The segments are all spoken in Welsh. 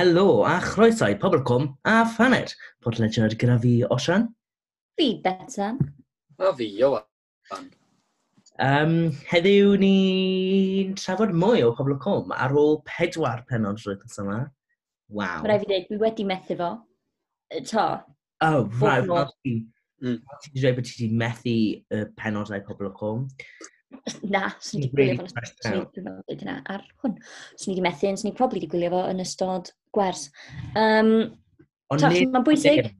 Helo a chroeso i Pobl Cwm a Phanet. Podlediad gyda fi, Osian. Fi, Betan. A fi, Iwan. Um, heddiw ni'n trafod mwy o Pobl Cwm ar ôl pedwar penod rwy'n pethau yma. Waw. Mae rai fi dweud, dwi wedi methu fo. To. O, oh, rhaid. Mm. Fel ti dweud bod ti wedi methu y penodau Pobl Cwm. Na, swn i wedi gwylio fo yn ystod ar hwn. Swn i wedi methu, swn i probably wedi gwylio fo yn ystod Gwers. Um, Ond Mae'n bwysig.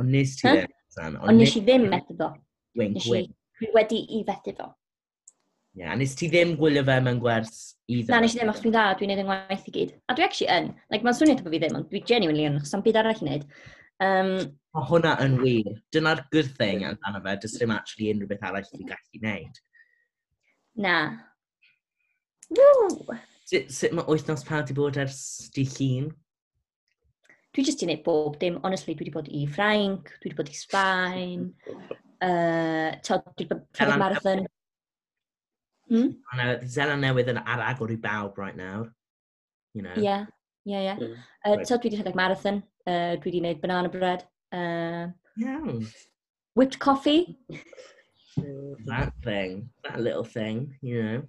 Ond nes ti ddim, San. Ond nes i ddim methu fo. Wink, nes wink. Dwi wedi i fethu fo. Ie, yeah, a nes ti ddim gwylio fe mewn gwers iddo? Na, nes i ddim, achos dwi'n dda, dwi'n neud yn waith i gyd. A dwi actually yn. Like, mae'n swnio bod fi ddim, ond dwi genuinely yn, achos am byd arall i wneud. Um, Mae hwnna yn wir. Dyna'r good thing mm. amdano fe, dys ddim actually unrhyw beth arall i gallu wneud. Na. Woo! Sut mae wythnos pa di bod ers di llun? Dwi jyst i wneud bob dim. Honestly, dwi wedi bod i Ffrainc, dwi wedi bod i Sbaen, uh, to, dwi wedi bod yn marathon. Hmm? Zela newydd yn arag o'r i bawb right now. You know. Yeah, Ie, ie. Mm. Uh, right. so dwi wedi rhedeg marathon, uh, dwi wedi gwneud banana bread. Uh, yeah. Whipped coffee. that thing, that little thing, you know.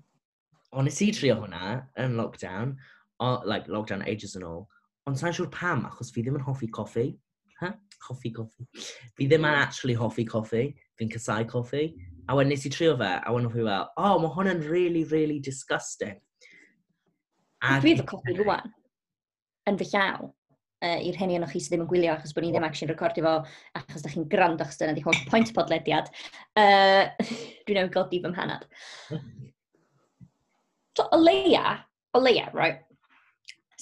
Honestly, trio hwnna yn lockdown, or, like lockdown ages and all, ond sa'n siŵr pam, achos fi ddim yn hoffi coffi. Ha? Hoffi coffi. Fi ddim yn actually hoffi coffi. Fi'n casau coffi. A wedyn nes i trio fe, a wedyn fi fel, oh, mae hwnna'n really, really disgusting. A dwi efo coffi rwan, yn fy llaw, uh, i'r hynny o'n chi sydd ddim yn gwylio achos bod ni ddim actually'n recordio fo achos da chi'n gwrando achos dyna di holl pwynt podlediad. Uh, dwi'n newid godi fy mhanad. So, o leia, o leia, right,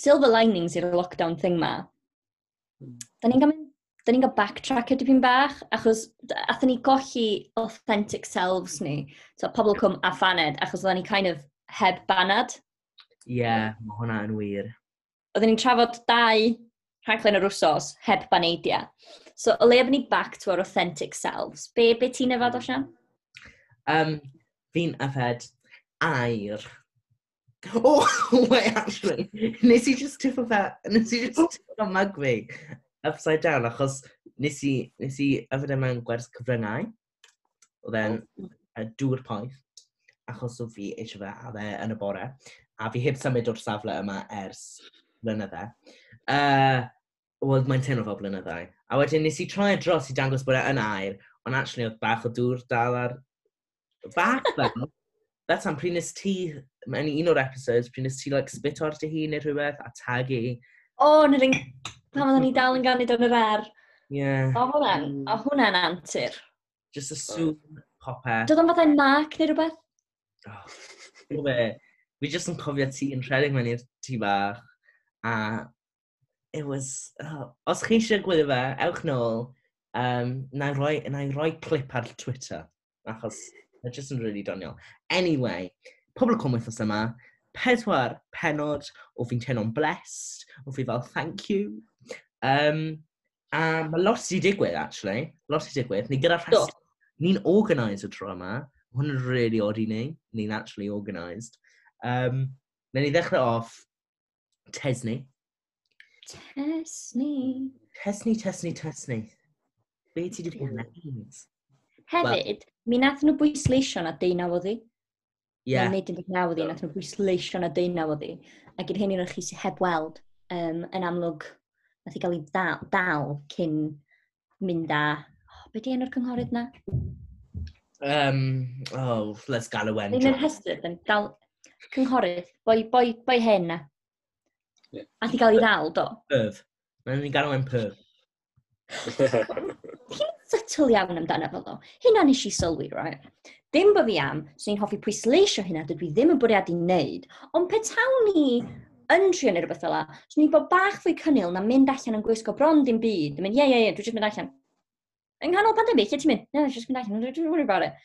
silver linings i'r lockdown thing ma, hmm. da ni'n gael da ni'n cael backtracker dipyn bach, achos athyn ni golli authentic selves ni, so pobl cwm a phaned, achos oedden ni kind of heb banad. Ie, yeah, mae hwnna yn wir. Oedden ni'n trafod dau rhaglen yr wsos heb baneidia. So, o leiaf ni back to our authentic selves. Be, be ti'n efo, Dosian? Um, fi'n yfed air. Oh, wait, actually. Nes i just tip o fe, nes i just tip o mug fi upside down, achos nes i, nes i yfed e mewn gwers cyfryngau. Oedd e'n oh. dŵr poeth, achos o fi eisiau fe a fe yn y bore. A fi heb symud o'r safle yma ers blynydde. Uh, Wel, mae'n teimlo fel blynyddau. A wedyn nes i troi dros i dangos bod e yn air, ond actually oedd bach o dŵr dal ar... Bach fel! Betan, pryd nes ti, mewn un o'r episodes, pryd nes ti like, spit o'r dy hun neu rhywbeth a tagu? O, oh, nid yn... Pan oedden ni dal yn ganid yn yr er. Ie. Yeah. O hwnna'n, o hwnna'n antur. Just a soup popeth. Doedd o'n fathau mark neu rhywbeth? Oh, fe. Fi jyst yn cofio ti yn rhedeg mewn i'r tŷ bach. A it was... Oh, os chi eisiau gwylio fe, ewch nôl. Um, na i roi, na i roi clip ar Twitter. Achos Mae just yn rili really doniol. Anyway, pobl cwm wythnos yma, pedwar penod o fi'n teimlo'n blessed, o fi fel thank you. Um, a mae lot i digwydd, actually. Lot i digwydd. Ni gyda rhestr. Ni'n organised y tro yma. Hwn yn really odd i ni. Ni'n actually organised. Um, Neu ni ddechrau off Tesni. Tesni. Tesni, Tesni, Tesni. Be ti wedi bod yn gwneud? Hefyd, well, mi nath nhw bwysleisio na deunaw o ddi. Yeah. Na nid yn deunaw o ddi, nath nhw bwysleisio na deunaw o ddi. Ac i'r hyn i'r chi sy'n heb weld, um, yn amlwg, nath i gael ei dal, dal cyn mynd â... Oh, be di enw'r cynghorydd na? Um, oh, let's gael y wen. Ddim Yn yr yn dal cynghorydd, boi, boi, boi hen na. Yeah. A ti gael ei ddal, do? Perf. Mae'n ni'n gael o'n perf. Chi'n sytl iawn amdano fel ddo. Hynna nes i sylwi, right? Dim bod fi am, sy'n hoffi pwysleisio hynna, dydw i ddim yn bwriad i wneud, ond petawn ni yn trio neu rhywbeth fel la, so ni'n bod bach fwy cynnil na mynd allan yn gwisgo bron dim byd, yn mynd, ie, ie, ie, dwi'n mynd allan. Yng nghanol pandemig, lle ti'n mynd? No, just mynd allan, don't worry about it.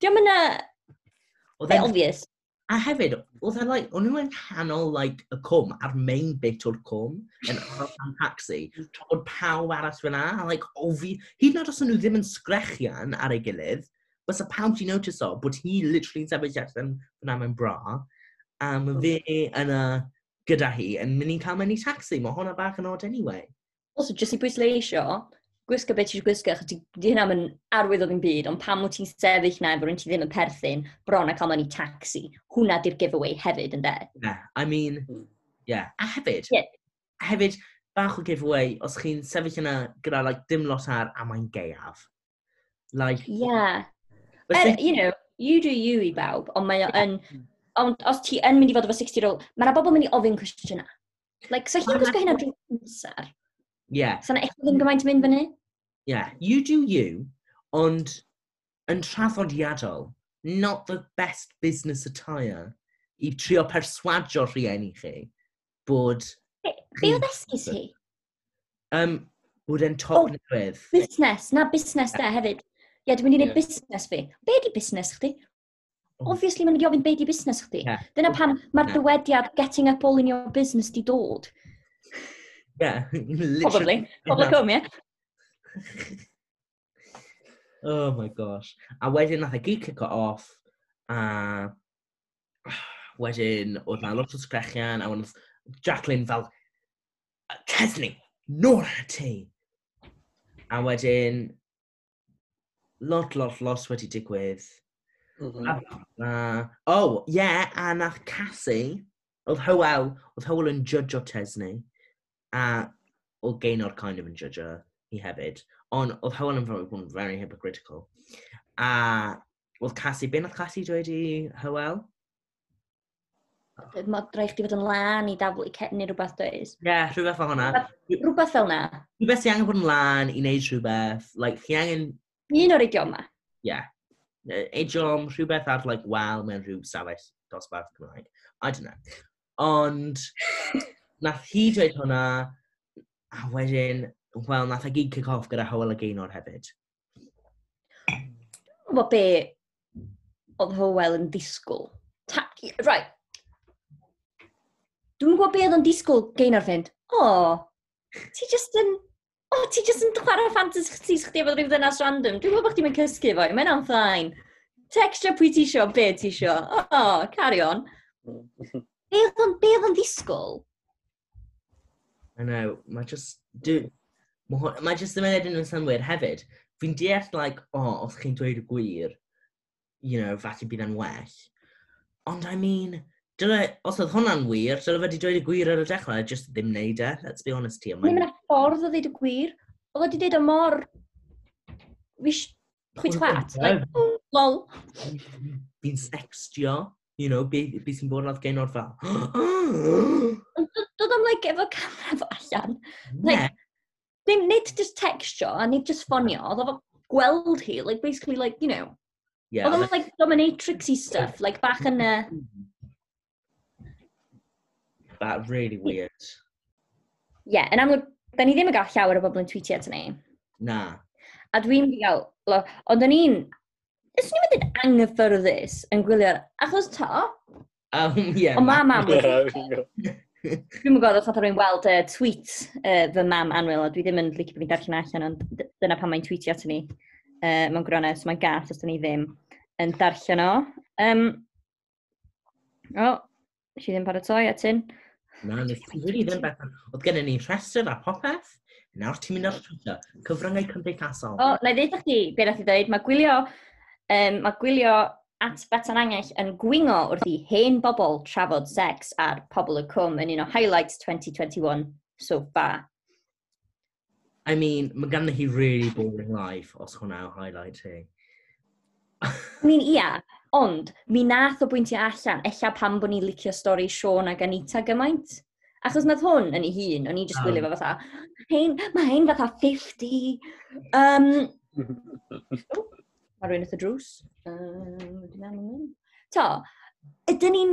Diolch yn obvious. A hefyd, oedd e'n like, o'n nhw'n canol, like, y cwm, a'r main bit o'r cwm, yn am taxi, trod pawb arall fyna, a, like, o fi, hyd yn oed os nhw ddim yn sgrechian ar ei gilydd, bys y pawb ti'n notice o, bod hi literally'n sefyll allan fyna mewn bra, a mae hmm. fe yn y, gyda hi, yn mynd i'n cael mynd i taxi, mae hwnna bach yn odd anyway. Also, jyst i bwysleisio, gwisgo beth ti'n gwisgo, achos di, di hynna yn arwydd o ddim byd, ond pam wyt ti'n sefyll na efo'n ti ddim yn perthyn, bron a cael mewn i taxi. Hwna di'r giveaway hefyd, yn de. Yeah, I mean, hmm. yeah. A hefyd, yeah. hefyd, bach o giveaway, os chi'n sefyll yna gyda like, dim lot ar a mae'n geiaf. Like, yeah. Er, you know, you do you i bawb, ond mae yn... Ond os ti yn mynd i fod efo 60-year-old, mae yna bobl mynd i ofyn cwestiynau. Like, so chi'n gwisgo hynna drwy'r amser? Ie. Yeah. So na eich ddim gymaint mynd fyny? yeah, you do you, ond yn traddodiadol, not the best business attire i trio perswadio rhieni chi bod... Be oedd esgus hi? Um, bod e'n top oh, newydd. Busnes, na busnes da hefyd. Ie, yeah, dwi'n mynd i wneud yeah. busnes fi. Be di busnes chdi? Oh. Obviously, mae'n mynd i ofyn be di busnes chdi. Yeah. Dyna oh, pam mae'r yeah. dywediad getting up all in your business di dod. Yeah, literally. Probably. Probably come, yeah. oh my gosh. A wedyn nath e gyd cico off, a wedyn oedd na lot o sgrechian, a wedyn Jacqueline fel, Cesni, nôr y ti! A wedyn, lot, lot, lot wedi digwydd. Mm -hmm. uh, oh, yeah, a nath Cassie, oedd Howell, oedd Howell yn judge o Tesney, a oedd Gaynor kind of yn judge o hi hefyd, ond oedd Hywel yn fawr yn very hypocritical. A oedd Cassie, be nath Cassie dweud i Hywel? Mae rhaid chdi fod yn lan i daflu cet neu rhywbeth dweud. Ie, yeah, rhywbeth fel hwnna. Rhywbeth, fel na. Rhywbeth sy'n angen bod yn lan i wneud rhywbeth. Like, chi angen... Un o'r idioma. Ie. Yeah. Idiom, rhywbeth ar, like, wel, mewn rhyw safell dosbarth Cymraeg. I don't know. Ond, nath hi dweud hwnna, a wedyn, wel, nath e ag un kick-off gyda Howell a Gaynor hefyd. Wel, be oedd Howell yn disgwyl? Ta, right. Dwi'n gwybod be oedd yn disgwyl Gaynor fynd. O, oh, ti just yn... O, oh, ti just yn chwarae fantasies chdi efo rhyw ddynas random. Dwi'n gwybod bod chdi'n mynd cysgu fo. Mae'n o'n ffain. Texture pwy ti isio, be ti isio. O, oh, carry on. be oedd yn disgwyl? I know, mae just... Dwi'n Mae hwn... jyst ddim yn edrych yn synwyr hefyd. Fi'n deall, like, o, oh, os chi'n dweud y gwir, you know, falle bydd yn well. Ond, I mean, dyle, os oedd hwnna'n wir, dyle fe wedi dweud y gwir ar y dechrau, e just ddim wneud e, let's be honest here. Mae'n mynd ffordd o ddweud y gwir. Oedd wedi dweud y mor... Wish... Chwyt chwat. Like, oh, lol. Fi'n sextio, you know, beth be sy'n bod yn oedd gen o'r fel. Dod am, like, efo camera fo allan. Like, Ddim nid just textio a nid just ffonio, oedd o gweld hi, like basically like, you know, yeah, oedd o'n like dominatrixy stuff, like bach yn y... That really weird. Yeah, yn amlwg, da ni ddim yn gael llawer o bobl yn tweetio at ni. Na. A dwi'n gael, ond o'n i'n, ys ni'n mynd yn anghyffyrddus yn gwylio'r, achos ta, Um, yeah, O ma mam. Dwi'n gwybod os oedd rwy'n weld y uh, tweet uh, fy mam Anwyl, a dwi ddim yn licio bod fi'n darllen allan, ond dyna pan mae'n tweetio at ni uh, mewn gronau, so mae'n gath os dyn ni ddim yn darllen o. Um, o, oh, i ddim paratoi at hyn. Na, nes i wedi ddim beth. Oedd gennym ni rhestr a popeth, nawr ti'n mynd ar Twitter, cyfryngau cymdeithasol. O, na i ddeitha chdi, be nath i ddweud, mae gwylio, um, mae gwylio at Betan Angell yn gwingo wrth i hen bobl trafod sex ar pobl y cwm yn un o highlights 2021 so far. I mean, mae ganddo hi really boring life os hwnna yw highlight hi. I mean, ia, ond mi nath o bwyntio allan, ella pam bod ni'n licio stori Sean ac Anita gymaint. Achos nad hwn yn ei hun, o'n i just gwylio um. fo fatha, hein, mae hein fatha 50. Um, Mae rhywun eitha drws. Um, dwi'n meddwl yn To, ydyn ni'n...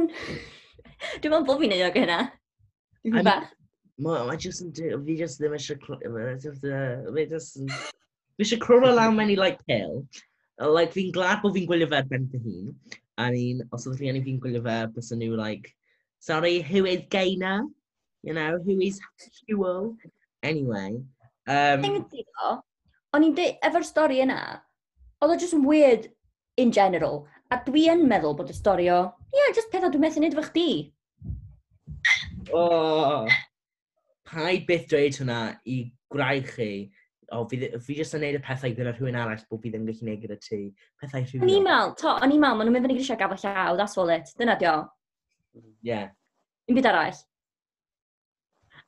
dwi'n meddwl bod fi'n neud o gyda. Dwi'n bach. Mo, I just yn... Fi just ddim eisiau... Fi just yn... Fi eisiau cwrw lawn mewn i, like, pil. Like, fi'n glad bod fi'n gwylio fe ben fy hun. I mean, Os oedd rhieni fi'n gwylio fe, bys nhw, like... Sorry, who is gay? You know, who is Hewell? Anyway. Um, Thing ydi, o, o'n i'n dweud, efo'r stori yna, Oedd o just yn weird in general. A dwi yn meddwl bod y stori o, ie, yeah, just pethau dwi'n methu wneud efo chdi. Oh, paid byth dweud hwnna i gwraig chi. O, oh, fi, fi jyst yn neud y pethau gyda rhywun arall bod fi ddim yn gallu neud gyda ti. Pethau rhywun. O'n i'n meddwl, to, o'n i'n meddwl, maen nhw'n mynd i grisio gafel llaw, that's all it. Dyna dio. o. Ie. Un byd arall.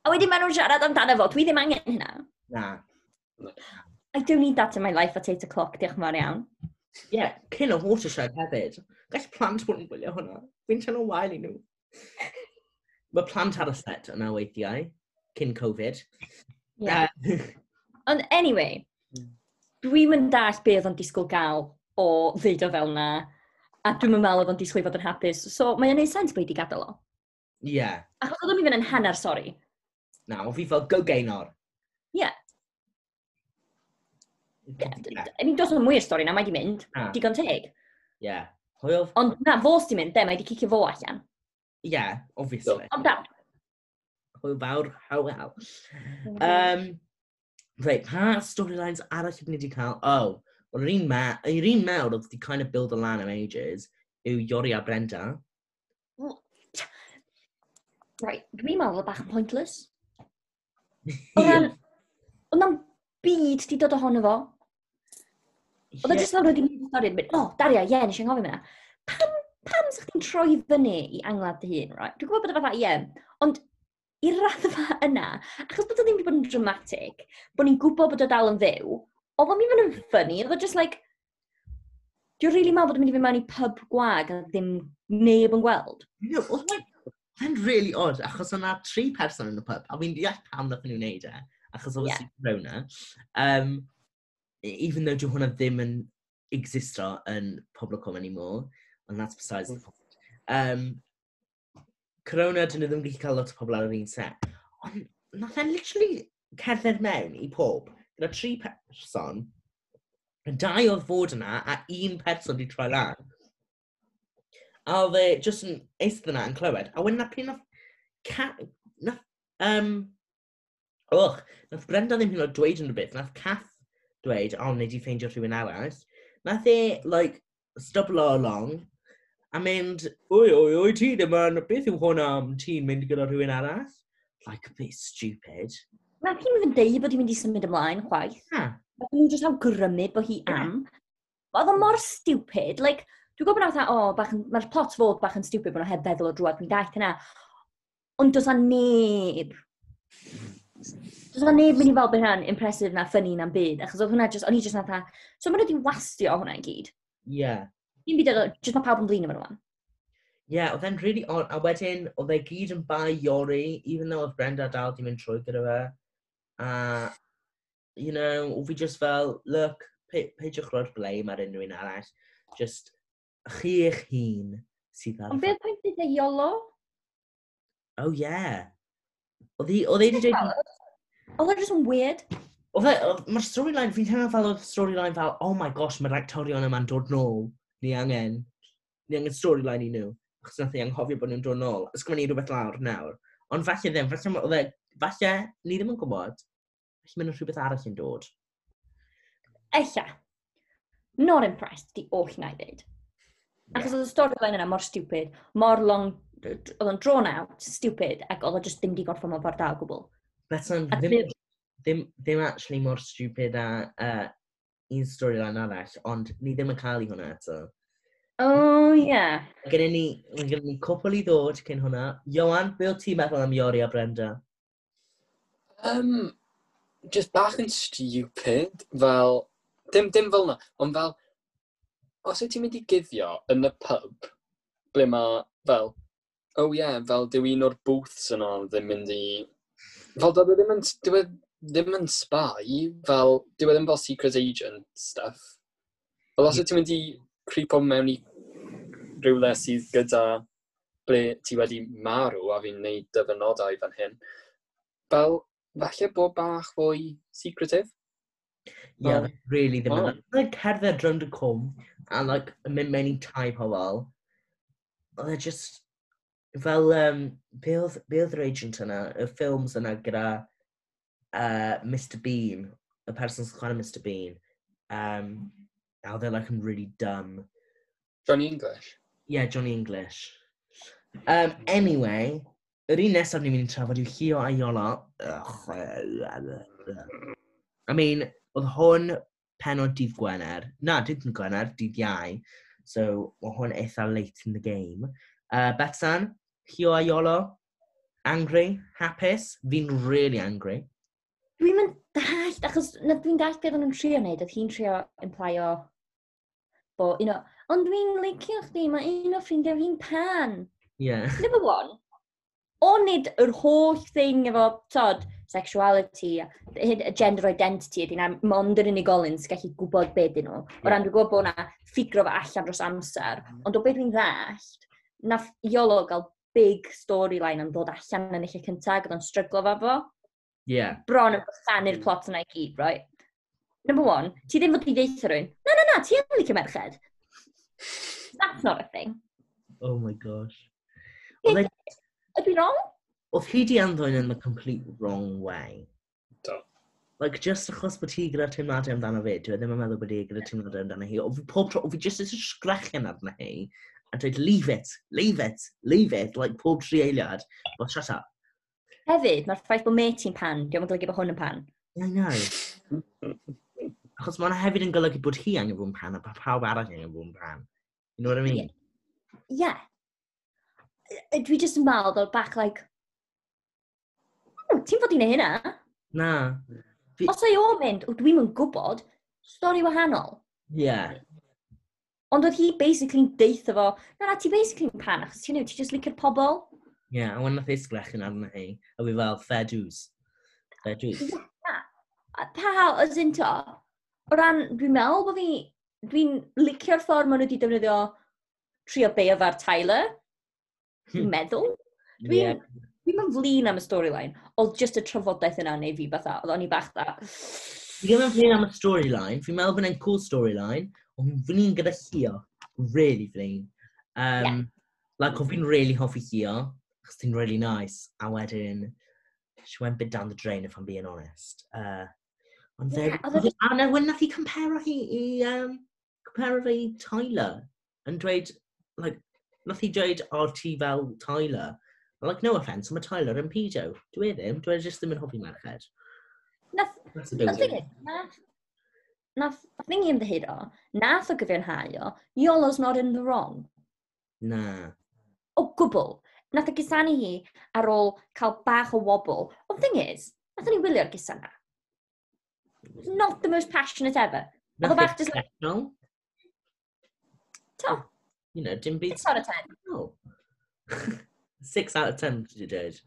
A wedyn maen nhw'n siarad amdano fo, dwi ddim angen hynna. Na. I don't need that in my life at 8 o'clock, diolch yn fawr iawn. Ie, yeah, cyn o watershed hefyd. Gais plant bod yn gwylio hwnna. Fi'n teimlo wael i nhw. Mae plant ar y set yna weithiau, cyn Covid. Yeah. Uh, Ond anyway, dwi'n mynd dall be oedd o'n disgwyl gael o ddeud o fel na, a dwi'n mynd meddwl oedd o'n disgwyl fod yn hapus. So, mae'n neud sens bod i gadael o. Ie. Yeah. Achos oedd o'n mynd yn hanner sori. Na, o fi fel go-gainor. Ie. Yeah. Yn i dos o'n mwy o stori na, mae di mynd. Ah. Digon teg. Ie. Yeah. Ond na, fos di mynd, de, mae di cicio fo allan. Ie, yeah, obviously. Ond da. Hwyl fawr, hawel. Um, mm. Reit, pa storylines arall ydyn ni wedi cael? Oh, wel, yr un, ma yr un mewr oedd wedi kind of build a lan am ages yw Iori a Brenda. Right, dwi'n meddwl oedd bach yn pointless. Oedd yna'n byd di dod ohono fo. Oedd e o jyst lawr wedi mynd stori mynd, o, Daria, ie, nes i'n gofyn fyna. Pam, pam sa'ch chi'n troi fyny i angladd dy hun, right? Dwi'n gwybod bod o fatha, ie, ond i'r raddfa yna, achos bod o ddim wedi bod yn dramatic, bod ni'n gwybod bod o dal yn fyw, oedd o'n mynd yn ffynnu, oedd o just like, dwi'n rili really meddwl bod o'n mynd i fynd mewn i pub gwag a ddim neb yn gweld. No, oedd o'n really odd, achos o'na tri person yn y pub, a fi'n deall pam ddech nhw'n neud e, achos oedd yeah. Corona. Um, E, even though dyw hwnna ddim yn existo yn Poblocom anymore, and that's besides the mm. point. Um, corona, dyn nhw ddim gallu cael lot o pobl ar yr un set. Ond nath e'n literally cerdded mewn i pob, gyda tri person, y dau oedd fod yna, a un person di troi lan. A oedd e jyst yn eistedd yna yn clywed, a wedyn na pryd nath... Ca, nath um, Och, nath Brenda ddim hyn o dweud yn rhywbeth, nath Cath dweud, o, oh, wneud i ffeindio rhywun arall, nath e, like, stoblo along, a mynd, oi, oi, oi, ti ddim yn, beth yw hwn am ti'n mynd gyda rhywun arall? Like, a bit stupid. Nath hi'n mynd yn deud bod hi'n mynd i symud ymlaen, chwaith. Ha. Mae hi'n just awgrymu bod hi am. Oedd o mor stupid, like, dwi'n gwybod bod e, o, oh, mae'r plot fod bach yn stupid bod nhw heb feddwl o drwad, mi'n daeth yna. Ond does na neb Does na neb mynd i fel bod hynna'n impresif na ffynnu na'n byd, achos oedd hwnna just, o'n i just natha, so maen nhw wedi wastio hwnna i gyd. Ie. Yeah. Un byd oedd, just mae pawb yn blin efo nhw Ie, yeah, oedd e'n really odd, a wedyn, oedd e gyd yn bai Iori, even though oedd Brenda dal di mynd trwy gyda fe. A, uh, you know, o fi just fel, look, pe peidiwch roi'r blame ar unrhyw un arall. Just, chi eich hun sydd ar... Ond beth pwynt ydy Iolo? Oh, yeah. Oedd hi wedi dweud... Oedd e just yn weird. Oedd e, mae'r storyline, fi'n teimlo fel oedd storyline fel, oh my gosh, mae'r actorion yma'n dod nôl. Ni angen, ni angen storyline i nhw. Achos nath i anghofio bod nhw'n dod nôl. Ysgrifennu rhywbeth lawr nawr. Ond falle ddim, falle oedd e, falle, ni ddim yn gwybod. Falle mae'n rhywbeth arall yn dod. Ella. Not impressed, di oll na i ddweud. Achos oedd y storyline yna mor stupid, mor long oedd o'n drawn out, stupid, ac oedd o just ddim di gorffo mewn ffordd da o gwbl. Bethan, ddim, ddim, ddim actually mor stupid a uh, un storyline arall, ond ni ddim yn cael ei hwnna eto. Oh, ie. Yeah. Gynny ni, gynny ni cwpl i ddod cyn hwnna. Johan, be o ti'n meddwl am Iori a Brenda? Um, just bach yn stupid, fel, dim, dim fel na, ond fel, os wyt ti'n mynd i guddio yn y pub, ble mae, fel, oh yeah, fel dyw un o'r booths yna ddim mynd i... Fel dyw e ddim yn, dyw e ddim yn spy, fel dyw e ddim fel secret agent stuff. Fel os ti'n mynd i creepo mewn i rhywle sydd gyda ble ti wedi marw a fi'n neud dyfynodau fan hyn, fel falle bod bach fwy secretive. Ie, yeah, oh. really ddim yn... Oh. Like, cerdded drwy'n y cwm, a like, mynd mewn i tai pobl, oedd e just fel, um, be oedd, be oedd yr agent yna, y ffilms yna gyda uh, Mr Bean, y person sy'n chwarae Mr Bean, um, a oedd they're like I'm really dumb. Johnny English? Yeah, Johnny English. Um, anyway, yr un nesaf ni'n mynd i trafod yw Hio a Iola. I mean, oedd hwn penod dydd Gwener. Na, dydd Gwener, dydd Iau. So, mae hwn eitha late in the game. Uh, Bethan, Pio Aiolo, angry, hapus. Fi'n really angry. Dwi'n mynd dallt, achos na dwi'n dallt beth nhw'n trio wneud, oedd hi'n trio implio bo, you know, ond dwi'n licio chdi, mae un o ffrindiau fi'n pan. Yeah. Number one, o nid yr holl thing efo, tod, sexuality, a gender identity ydy na, mond yr unigolyn sy'n gallu gwybod beth dyn nhw. O ran dwi'n gwybod bod na ffigro fo allan dros amser, mm. ond o beth dwi'n ddallt, na iolo gael big storyline yn dod allan yn eich cyntaf, gyda'n stryglo fo fo. Yeah. Bron yn bysanu'r mm. plot yna i gyd, right? Number one, ti ddim fod i ddeitha rhywun, na, na, na, ti yn licio merched. That's not a thing. Oh my gosh. Oedd e- I wrong? Oedd hi di anddwyn in the complete wrong way. Do. Like, just achos bod ti gyda teimladau amdano fi, dwi e ddim yn meddwl bod i gyda teimladau amdano hi. O fi pob tro, o fi just eisiau sgrechian arna hi a dweud, leave it, leave it, leave it, like pob tri eiliad. well, shut up. Hefyd, mae'r ffaith bod met ti'n pan, diolch yn golygu bod hwn yn pan. I know. Achos mae'n hefyd yn golygu bod hi angen fod yn pan, a pa pawb arall angen fod yn pan. You know what I mean? Yeah. yeah. Dwi just yn meddwl, fel bach, like, hmm, ti'n fod i'n ei hynna? Na. Fi... Os ei o mynd, dwi'n yn gwybod, stori wahanol. Yeah. Ond oedd hi basically'n deitha fo, na na, ti basically'n pan, achos ti'n ti just licio'r pobl. Ie, yeah, a wan nath eisgrech yn arna hi, a fi fel, fair dues. Fair dues. Yeah. Pa, as in to, o ran, dwi'n meddwl bod fi, dwi'n licio'r ffordd maen nhw wedi defnyddio trio beio ar Tyler. Dwi'n hmm. meddwl. Dwi'n yeah. dwi yn flin am y storyline, oedd just y trafodaeth yna neu fi fatha, oedd o'n i bach da. Fi ddim yn flin am y storyline, fi'n meddwl bod e'n cool storyline, ond fi'n gyda Hio, really flin. Um, yeah. Like, fi'n really hoffi Hio, achos ti'n really nice, a wedyn, she went bit down the drain, if I'm being honest. Uh, ond yeah, fe, e e- a na, when nath compare hi i, um, compare fe i Tyler, yn dweud, like, nath i dweud, o, ti fel Tyler. Like, no offence, mae Tyler yn pedo. Dwi e ddim, dwi e ddim yn hoffi merched. Nath, nath, nath, nath, nath ni ymddihiro, nath o gyfiawnhau o, Iolo's not in the wrong. Na. O gwbl. Nath o gusanu hi ar ôl cael bach o wobl. Ond thing is, nath ni wylio'r gusana. Not the most passionate ever. Nath o bach just like... No. To. You know, dim byd... 6 out of 10. No. 6 out of 10, did you judge?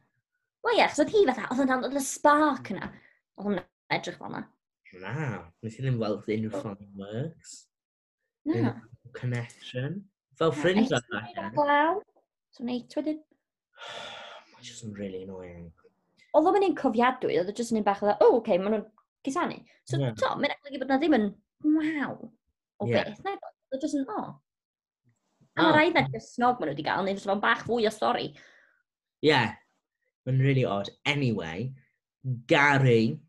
Wel ie, yeah, so oedd hi fatha, oedd o'n oedd y spark yna. Oedd hwnna edrych fel yna na, nes i ddim weld unrhyw ffordd works. Na. Connection. Fel ffrind ffrindiau. Na, glaw. So neit wedyn. Mae'n just yn really annoying. Oedd o'n un cofiadwy, oedd o'n just yn un bach o dda, o, oce, maen nhw'n cysanu. So, yeah. to, mae'n eglygu bod na ddim yn waw o yeah. beth. Na, oedd o'n just yn, o. A mae oh. rhaid na just snog maen nhw wedi gael, neu just fo'n bach fwy o stori. Yeah, mae'n really odd. Anyway, Gary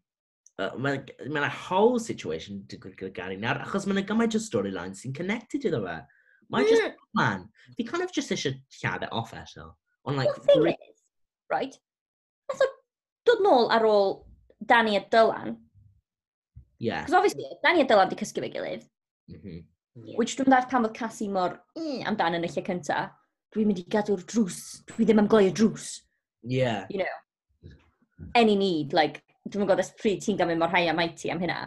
mae'n ma whole situation digwydd gyda Gary nawr, achos mae'n gymaint o storylines sy'n connected iddo fe. Mae'n yeah. just man. Fi kind of just eisiau lladd it off eto. Ond like... The thing is, right, nath o dod nôl ar ôl Danny a Dylan. Yeah. Cos obviously, Danny a Dylan di cysgu fe gilydd. Mm -hmm. Which dwi'n dweud pan fod Cassie mor mm, amdan yn y lle cynta. Dwi'n mynd i gadw'r drws. Dwi ddim am gloi y drws. Yeah. You know. Any need, like, dwi'n gwybod ys pryd ti'n gymryd mor rhai am IT am hynna.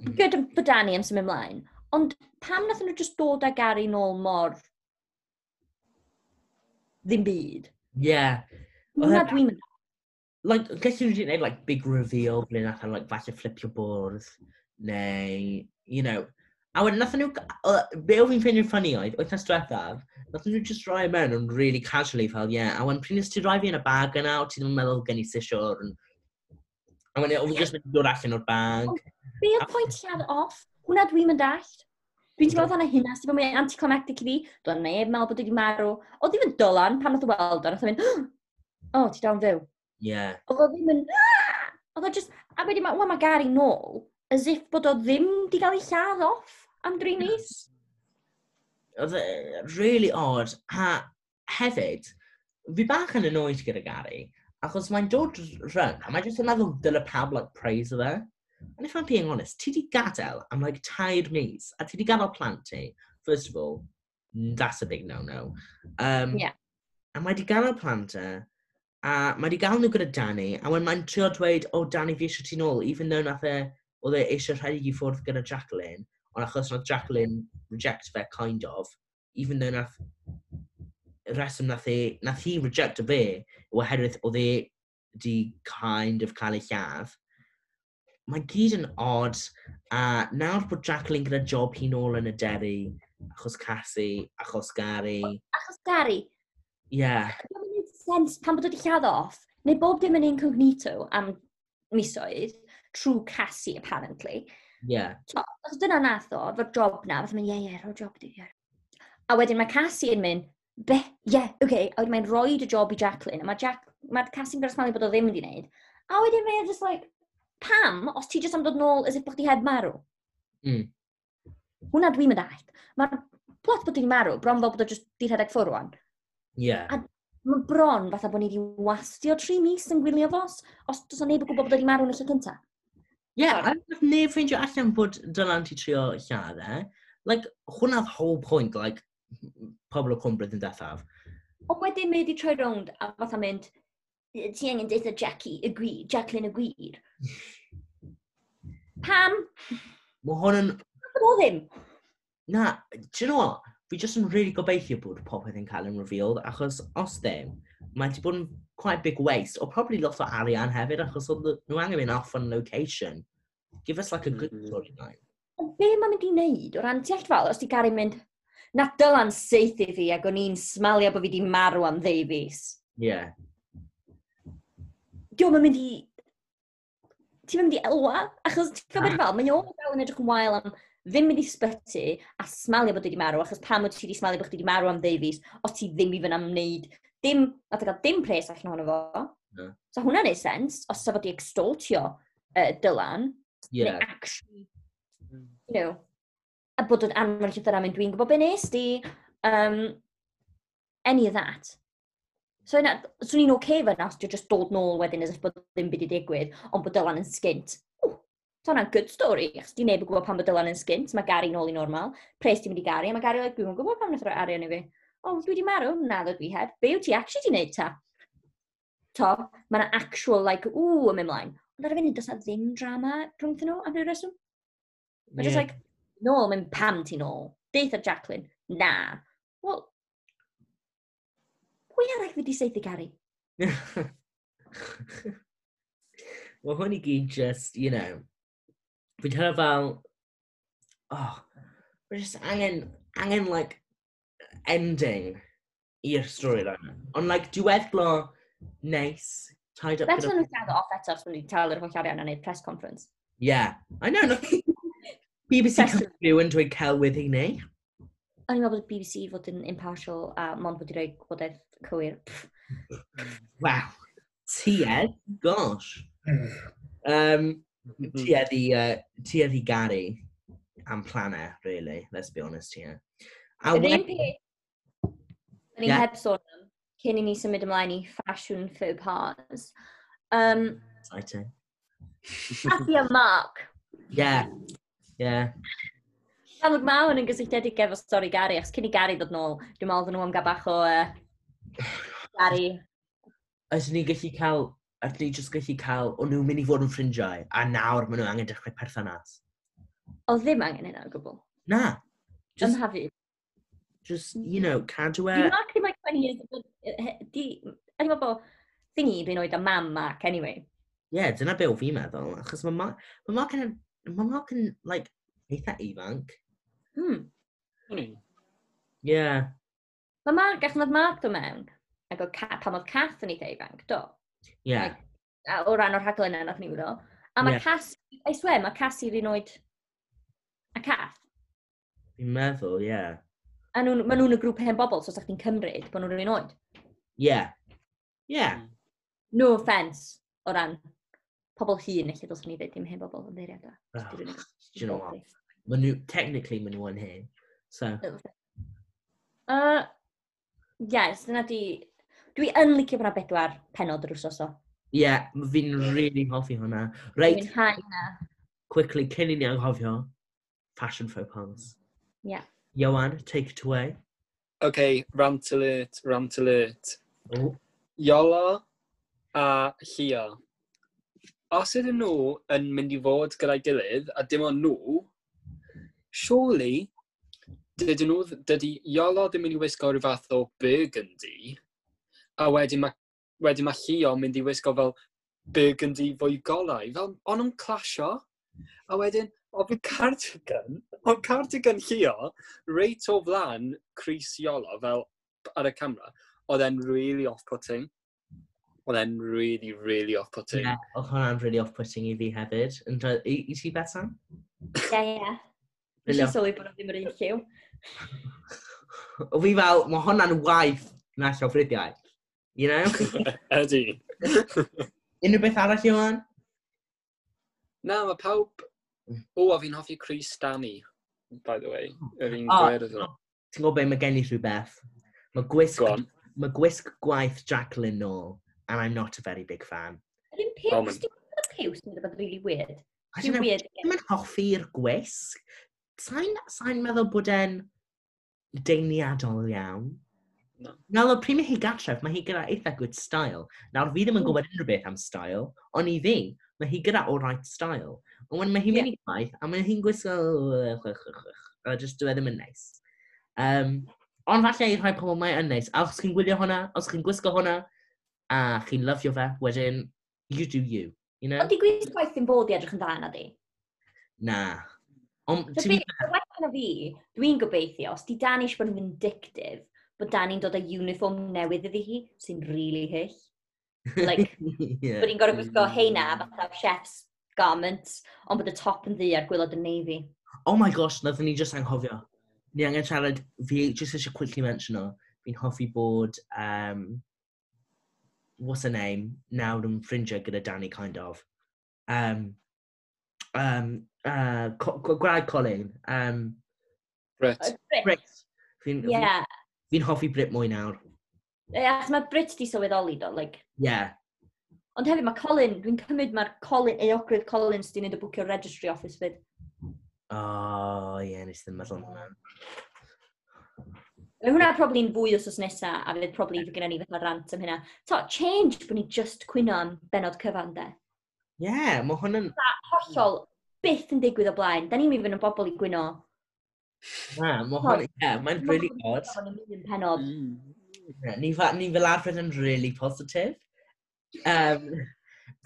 Mm. Good bod Dani am symud ymlaen. Ond pam nath nhw just dod ag Gary nôl mor ddim byd? Ie. Yeah. Hwna dwi'n mynd. Like, gallu nhw wedi gwneud like, big reveal, ble nath like, falle flipio bwrdd, neu, you know. A wedyn, nath nhw, uh, be o fi'n ffeindio'n ffynnu oedd, oedd nas diwethaf, nath nhw just rhoi e mewn yn really casually fel, ie. Yeah. A wedyn, pryn nes ti rhoi fi yn y bag yna, o ti ddim yn meddwl gen i sisiwr, and A wedyn, oedd jyst wedi dod allan o'r bag. Be o'r pwynt lladd off? Hwna dwi'n mynd allt. Dwi'n teimlo dda'n hynna, sydd bod mae'n anticlimactic i fi. Dwi'n neb meddwl bod wedi marw. Oh, oh, o, ddim yn ah! dylan pan oedd y weld o'n, oedd yn mynd, o, ti dawn fyw. Ie. Oedd o ddim yn, oedd o just, a wedi ma, mae Gary nôl, as if bod o ddim wedi cael ei lladd off am dri mis. Oedd e really odd, a hefyd, fi bach yn annoyed gyda Gary, Achos mae'n dod rhan, a mae jyst yn meddwl dyle pawb like, praise fe. And if I'm being honest, ti di gadael am like tair mis, a ti di gadael plant ti, first of all, mm, that's a big no-no. Um, yeah. A mae di gadael plant e, a mae di gael nhw gyda Danny, a when mae'n trio dweud, o oh, Danny fi eisiau ti nôl, even though nath e, oedd e eisiau rhaid i ffwrdd gyda Jacqueline, ond achos nath Jacqueline reject fe, kind of, even though nath reswm nath, e, nath hi rejecto fe oherwydd oedd e di kind of cael ei lladd. Mae gyd yn odd a nawr bod Jacqueline gyda job hi nôl yn y deri achos Cassie, achos Gary. Achos Gary? Ie. Yeah. Mae'n sens pan bod wedi lladd off, neu bob dim yn incognito am misoedd, true Cassie apparently. Ie. Yeah. So, os dyna nath o, fo'r job na, fath mynd, ie, ie, yeah, job di, ie. A wedyn mae Cassie yn mynd, be, ie, yeah, oce, okay. a wedyn mae'n rhoi y job i Jacqueline, a mae Jack, ma Cassie'n gorau smalio bod o ddim wedi wneud. A wedyn mae'n e just like, pam, os ti jyst am dod nôl as if hmm. bod ti heb marw? Mm. Hwna dwi'n mynd allt. Mae'r plot bod ti'n marw, bron fel bod o jyst di rhedeg ffwrw o'n. Yeah. A mae bron fatha bod ni wedi wastio tri mis yn gwylio fos, os does o neb yn gwybod bod wedi marw yn y lle cynta. Ie, yeah, a wnaeth neb ffeindio allan bod dylan ti trio lladd e. Like, hwnna'r whole point, like, pobl o cwmbryd yn dethaf. Ond wedyn mae wedi troi rownd a fatha mynd, ti angen deitha Jackie y gwir, Jacqueline y gwir. Pam? Mae hwn yn... Mae ddim. Na, ti'n you know fi jyst yn really gobeithio bod popeth yn cael yn revealed, achos os ddim, mae wedi bod yn quite big waste, o probably lot o arian hefyd, achos oedd nhw angen mynd off on location. Give us like a good mm-hmm. storyline. Ond be mae'n mynd i wneud o ran ti all fel, os ti gari mynd, na Dylan seithi fi ac o'n i'n smalio bod fi wedi marw am ddeu fus. Ie. Yeah. Diolch yn mynd i... Ti'n mynd i elwa, achos ti'n gwybod fel, mae'n o'n fel yn edrych yn wael am ddim mynd i sbyty a smalio bod wedi marw, achos pam wyt ti wedi smalio bod chi wedi marw am ddeu os ti ddim i fyna wneud dim, a nath gael dim pres allan ohono fo. Yeah. So hwnna'n neud sens, os sa fod i extortio uh, Dylan, yeah. neu actually, you know, a bod yn anfon llythyr am mynd, dwi'n gwybod be nes di, um, any of that. So yna, swn i'n oce okay fe os ti'n just dod nôl wedyn as if bod ddim byd i digwydd, ond bod Dylan yn sgint. So hwnna'n good story, achos di neb yn gwybod pan bod Dylan yn sgint, mae Gary nôl i normal, pres ti'n mynd i Gary, a mae Gary like, dwi'n gwybod pam nath roi arian i fi. O, oh, dwi wedi marw, na ddod dwi heb, be yw ti actually di wneud ta? To, mae yna actual, like, ww, yn mynd mlaen. Ond ar y funud, does na ddim drama rhwngthyn nhw am rhyw reswm. Mae'n yeah. just like, nôl, mae'n pam ti nôl. Beth ar Jacqueline? Na. Wel, pwy arall fi wedi seithi Gary? Mae hwn i gyd just, you know, fi'n hynny fel, oh, mae'n just angen, angen, like, ending i'r stori yna. Ond, like, diweddglo neis, tied up... That's when we gather off eto, os wedi talu'r holl arian a wneud press conference. Yeah, I know, no. BBC Cymru yn dweud celwydd i ni. O'n i'n meddwl bod BBC fod yn impartial a mond wedi rhoi gwybodaeth cywir. Waw. Tied, gosh. Um, mm-hmm. tied i, uh, tied i Gary am planau, e, really. Let's be honest here. A Yr un peth, da ni heb sôn am, cyn i ni symud ymlaen i fashion faux pas. Um, Exciting. Happy a Mark. Yeah, Yeah. Dafod Mawn yn gysylltiedig efo stori Gary, achos cyn i Gary ddod nôl, dwi'n meddwl dyn nhw am gael bach o uh, Gary. Os ni gallu cael, os ni jyst gallu cael, o'n nhw'n mynd i fod yn ffrindiau, a nawr maen nhw angen dechrau perthynas. O ddim angen yna o gwbl. Na. Just, Ymhafu. Just, you know, cadw e... it. Dwi'n marking my 20 years, di, yn efo bo, thingy dwi'n oed am mam Mark, anyway. Ie, yeah, dyna be o fi'n meddwl, achos mae Mark, mae Mark yn mae Mark yn, like, eitha ifanc. Hmm. Mm. Yeah. Mae Mark, gall nad Mark do mewn, ac oedd pan oedd Cath yn eitha ifanc, do? Yeah. Like, o ran o'r rhaglen yna, nath ni wdo. A mae yeah. Cass, I swear, mae Cass i'r un oed a Cath. Fi'n meddwl, ie. Yeah. A nhw, maen nhw'n y grŵp hen bobl, so sa'ch chi'n cymryd bod nhw'n un oed. Ie. Yeah. Ie. Yeah. No offence o ran pobl hun, felly dylswn ni ddweud dim hen bobl yn ddeiriadau. Oh, ah, do you know what? Ma nhw, technically maen nhw yn hyn. So. Uh, yes, dyna di... Dwi yn licio bod bedwar penod yr wsos o. Ie, yeah, fi'n really hoffi hwnna. Reit. Hau na. Quickly, cyn i ni anghofio, fashion faux pas. Yeah. Johan, take it away. OK, rant alert, rant alert. Oh. Iola a Llio os ydyn nhw yn mynd i fod gyda'i gilydd, a dim ond nhw, surely, dydyn nhw, dydy Iolo ddim mynd i wisgo rhyw fath o burgundy, a wedyn mae, wedyn mae Llio mynd i wisgo fel burgundy fwy golau. Fel, ond nhw'n clasio, a wedyn, o fi cardigan, o cardigan Llio, reit o flan Chris Iolo, fel ar y camera, oedd e'n really off-putting. Oedd e'n really, really off-putting. Yeah, oedd hwnna'n really off-putting i fi hefyd. I i ti betan? Ie, ie. Nes i sylwi bod o ddim yr un lliw. O fi fel, mae hwnna'n waith na llofruddiau. You know? Ydy. Unrhyw beth arall i o'n? Na, mae pawb... O, a fi'n hoffi Chris Stanley, by the way. Y fi'n un gwer ydyn nhw. Ti'n gwybod beth, mae gen i rhywbeth. Mae gwisg, Go mae gwisg gwaith Jacqueline nôl and I'm not a very big fan. Rwy'n piws, dwi'n meddwl piws yn rhywbeth really weird. Dwi'n weird. Dwi'n yn hoffi'r gwisg. Sa'n sa meddwl bod e'n deiniadol iawn. No. Nawr, pryd mae hi gatref, mae hi gyda eitha good style. Nawr, fi ddim yn gwybod unrhyw beth am style, ond i fi, mae hi gyda all right style. Ond when mae hi'n mynd i gwaith, a mae hi'n gwisgo... A just dwi ddim yn neis. Um, ond falle i rhai pobl mae yn neis. A os chi'n gwylio hwnna, os chi'n gwisgo hwnna, a chi'n lyfio fe, wedyn, you do you, you know? Ond di gwis gwaith ddim bod i edrych yn dda na di? Na. Ond... So beth, yna fi, dwi'n gobeithio, os di Dan eisiau bod yn vindictive, bod Dan i'n dod â uniform newydd iddi hi, sy'n really hyll. Like, yeah. bod i'n gorau gwisgo heina, fatha chef's garments, ond bod y top yn ddi ar gwylod y navy. Oh my gosh, nath ni just anghofio. Ni angen siarad, fi just eisiau quickly mention o, fi'n hoffi bod um, what's her name, nawr yn ffrindiau gyda Danny, kind of. Um, um, uh, Gwraeg Colin. Um, Brit. Oh, Brit. Brit. Fi'n yeah. fi hoffi Brit mwy nawr. Ie, achos mae Brit di sylweddoli do, like. Yeah. Ond hefyd mae Colin, dwi'n cymryd mae'r Colin, eogrydd Collins di wneud y bwcio registry office fyd. O, oh, ie, yeah, nes ddim meddwl hwnna. Mae hwnna probably'n fwy os os nesa, a fydd probably fy gyda ni fatha rant am hynna. To, change bod ni just cwyno am benod cyfan, de. Ie, yeah, mae hwnna'n... hollol byth yn digwydd o blaen. Da ni'n mynd yn bobl i gwyno. Na, mae hwnna'n... Ie, yeah, mae'n really odd. Mae'n penod. Mm. Yeah, ni, fa, ni fel arfer yn really positif. Um,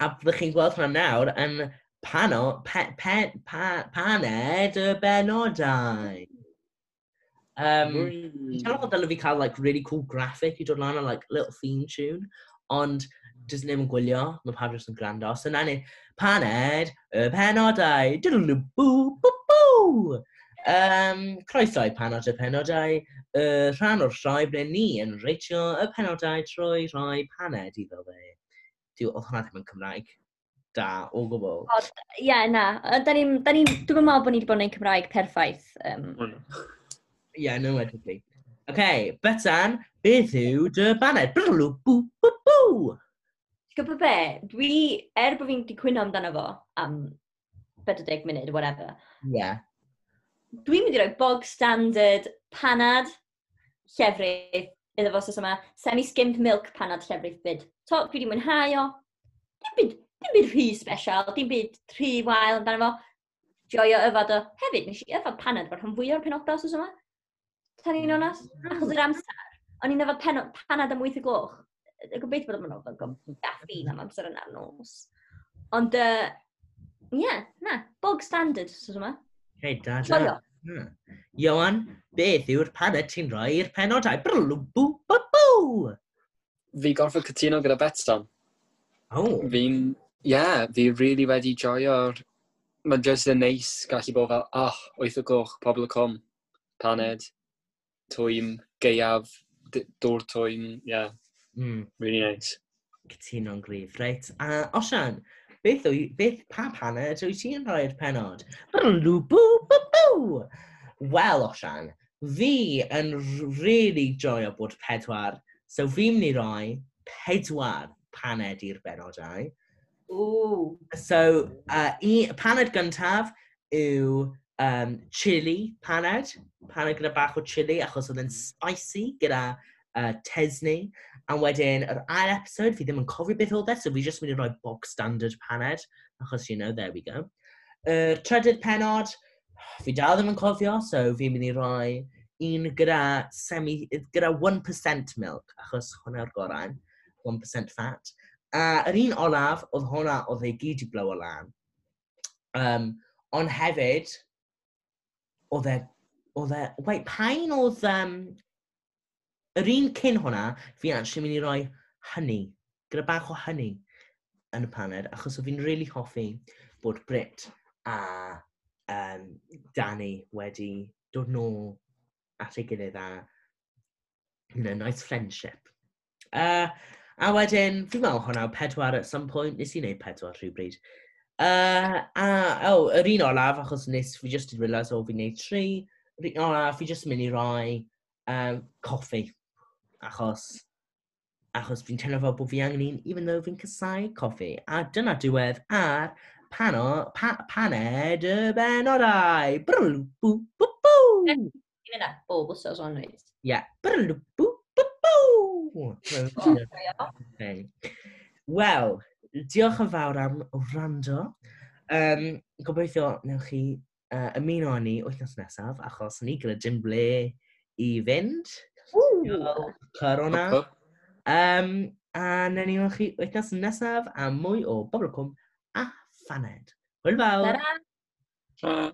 a byddwch chi'n gweld hwnna nawr yn pano, pe, pe, pa, paned y benodau. Um, mm. Ti'n meddwl dylai fi cael like, really cool graphic i dod lan o like, little theme tune, ond dys ddim yn gwylio, mae pawb jyst yn gwrando. So na ni, paned y penodau, dylw bw bw bw! Um, croeso i panod y penodau, y rhan o'r sioe ble ni yn reitio y penodau trwy rhoi paned iddo fe. Diw, oedd hwnna ddim yn Cymraeg da o gwbl. Ie, yeah, na. Da ni, da ni, dwi'n meddwl bod ni wedi bod yn Cymraeg perffaith. Um, yeah, no edrych Okay, Betan, beth yw dy baned? Brlw, bw, bw, bw! Ti'n gwybod be? Dwi, er bod fi'n di cwyno amdano fo am 40 munud, whatever. Yeah. Dwi'n mynd i roi bog standard panad llefrith iddo fo sos yma. Semi-skimmed milk panad llefrith byd. To, dwi wedi mwynhau o. Dim byd, dim byd rhy special, dim byd rhy wael amdano fo. Joio yfad o. Hefyd, nes i yfad panad fo'r rhan fwyaf o'r penodau sos yma tan i'n mm. onas, achos yr amser. O'n i'n efo panad am 8 y gloch. Y gobeithio bod yma'n ofyn gaffin mm. am amser yna'r nos. Ond, ie, uh, yeah, na, bog standard, sôn yma. Hei, da, da. Hmm. Iwan, beth yw'r paned ti'n rhoi i'r penodau? Brlw, bw, bw, bw! Fi gorfod cytuno gyda Betson. Oh. Fi'n, ie, yeah, fi really wedi joio'r... Mae'n just yn neis gallu bod fel, ah, oh, wyth o gloch, pobl y cwm, paned twym, geiaf, dŵr twym, ie. Yeah. Mm. Really nice. Cytuno'n gryf, reit. A Osian, beth, o'i, beth pa paned wyt ti'n rhoi'r penod? Wel, Osian, fi yn really joio bod pedwar, so fi'n mynd i roi pedwar paned i'r benodau. Ooh. So, uh, i, paned gyntaf yw um, chili paned, paned gyda bach o chili, achos oedd yn mm. spicy gyda uh, tesni. A wedyn, yr ail episode, fi ddim yn cofio beth oedd e, so fi jyst mynd i roi bog standard paned, achos, you know, there we go. Yr uh, trydydd penod, fi dal ddim yn cofio, so fi'n mynd i roi un gyda, semi, gyda 1% milk, achos hwnna'r gorau, 1% fat. A uh, yr un olaf, oedd hwnna oedd ei gyd i blow o lan. Um, ond hefyd, oedd e, oedd e, wait, pain oedd, um, yr un cyn hwnna, fi actually mynd i roi hynny, gyda bach o hynny yn y paned, achos o fi'n really hoffi bod Brit a um, Danny wedi dod nôl at ei gilydd a you know, nice friendship. Uh, a wedyn, fi'n meddwl hwnna, pedwar at some point, nes i wneud pedwar rhywbryd. Uh, a, oh, yr un olaf, achos nes, fi just did realise, o, oh, fi'n neud tri. Yr un olaf, fi just mynd i roi um, coffi. Achos, achos fi'n teimlo fel bod fi angen un, even though fi'n casau coffi. A dyna diwedd ar pano, pa, paned y benodau. Brl, bw, bw, bw. Ie, na, bob wsos o'n rhaid. Ie, brl, bw, bw, bw. Wel, diolch yn fawr am wrando. Um, gobeithio newch chi uh, ymuno â ni wythnos nesaf, achos ni gyda dim ble i fynd. Corona. Um, a na ni wnaeth chi wythnos nesaf am mwy o bobl cwm a phaned. Hwyl fawr! Ta-ra! Ta-ra!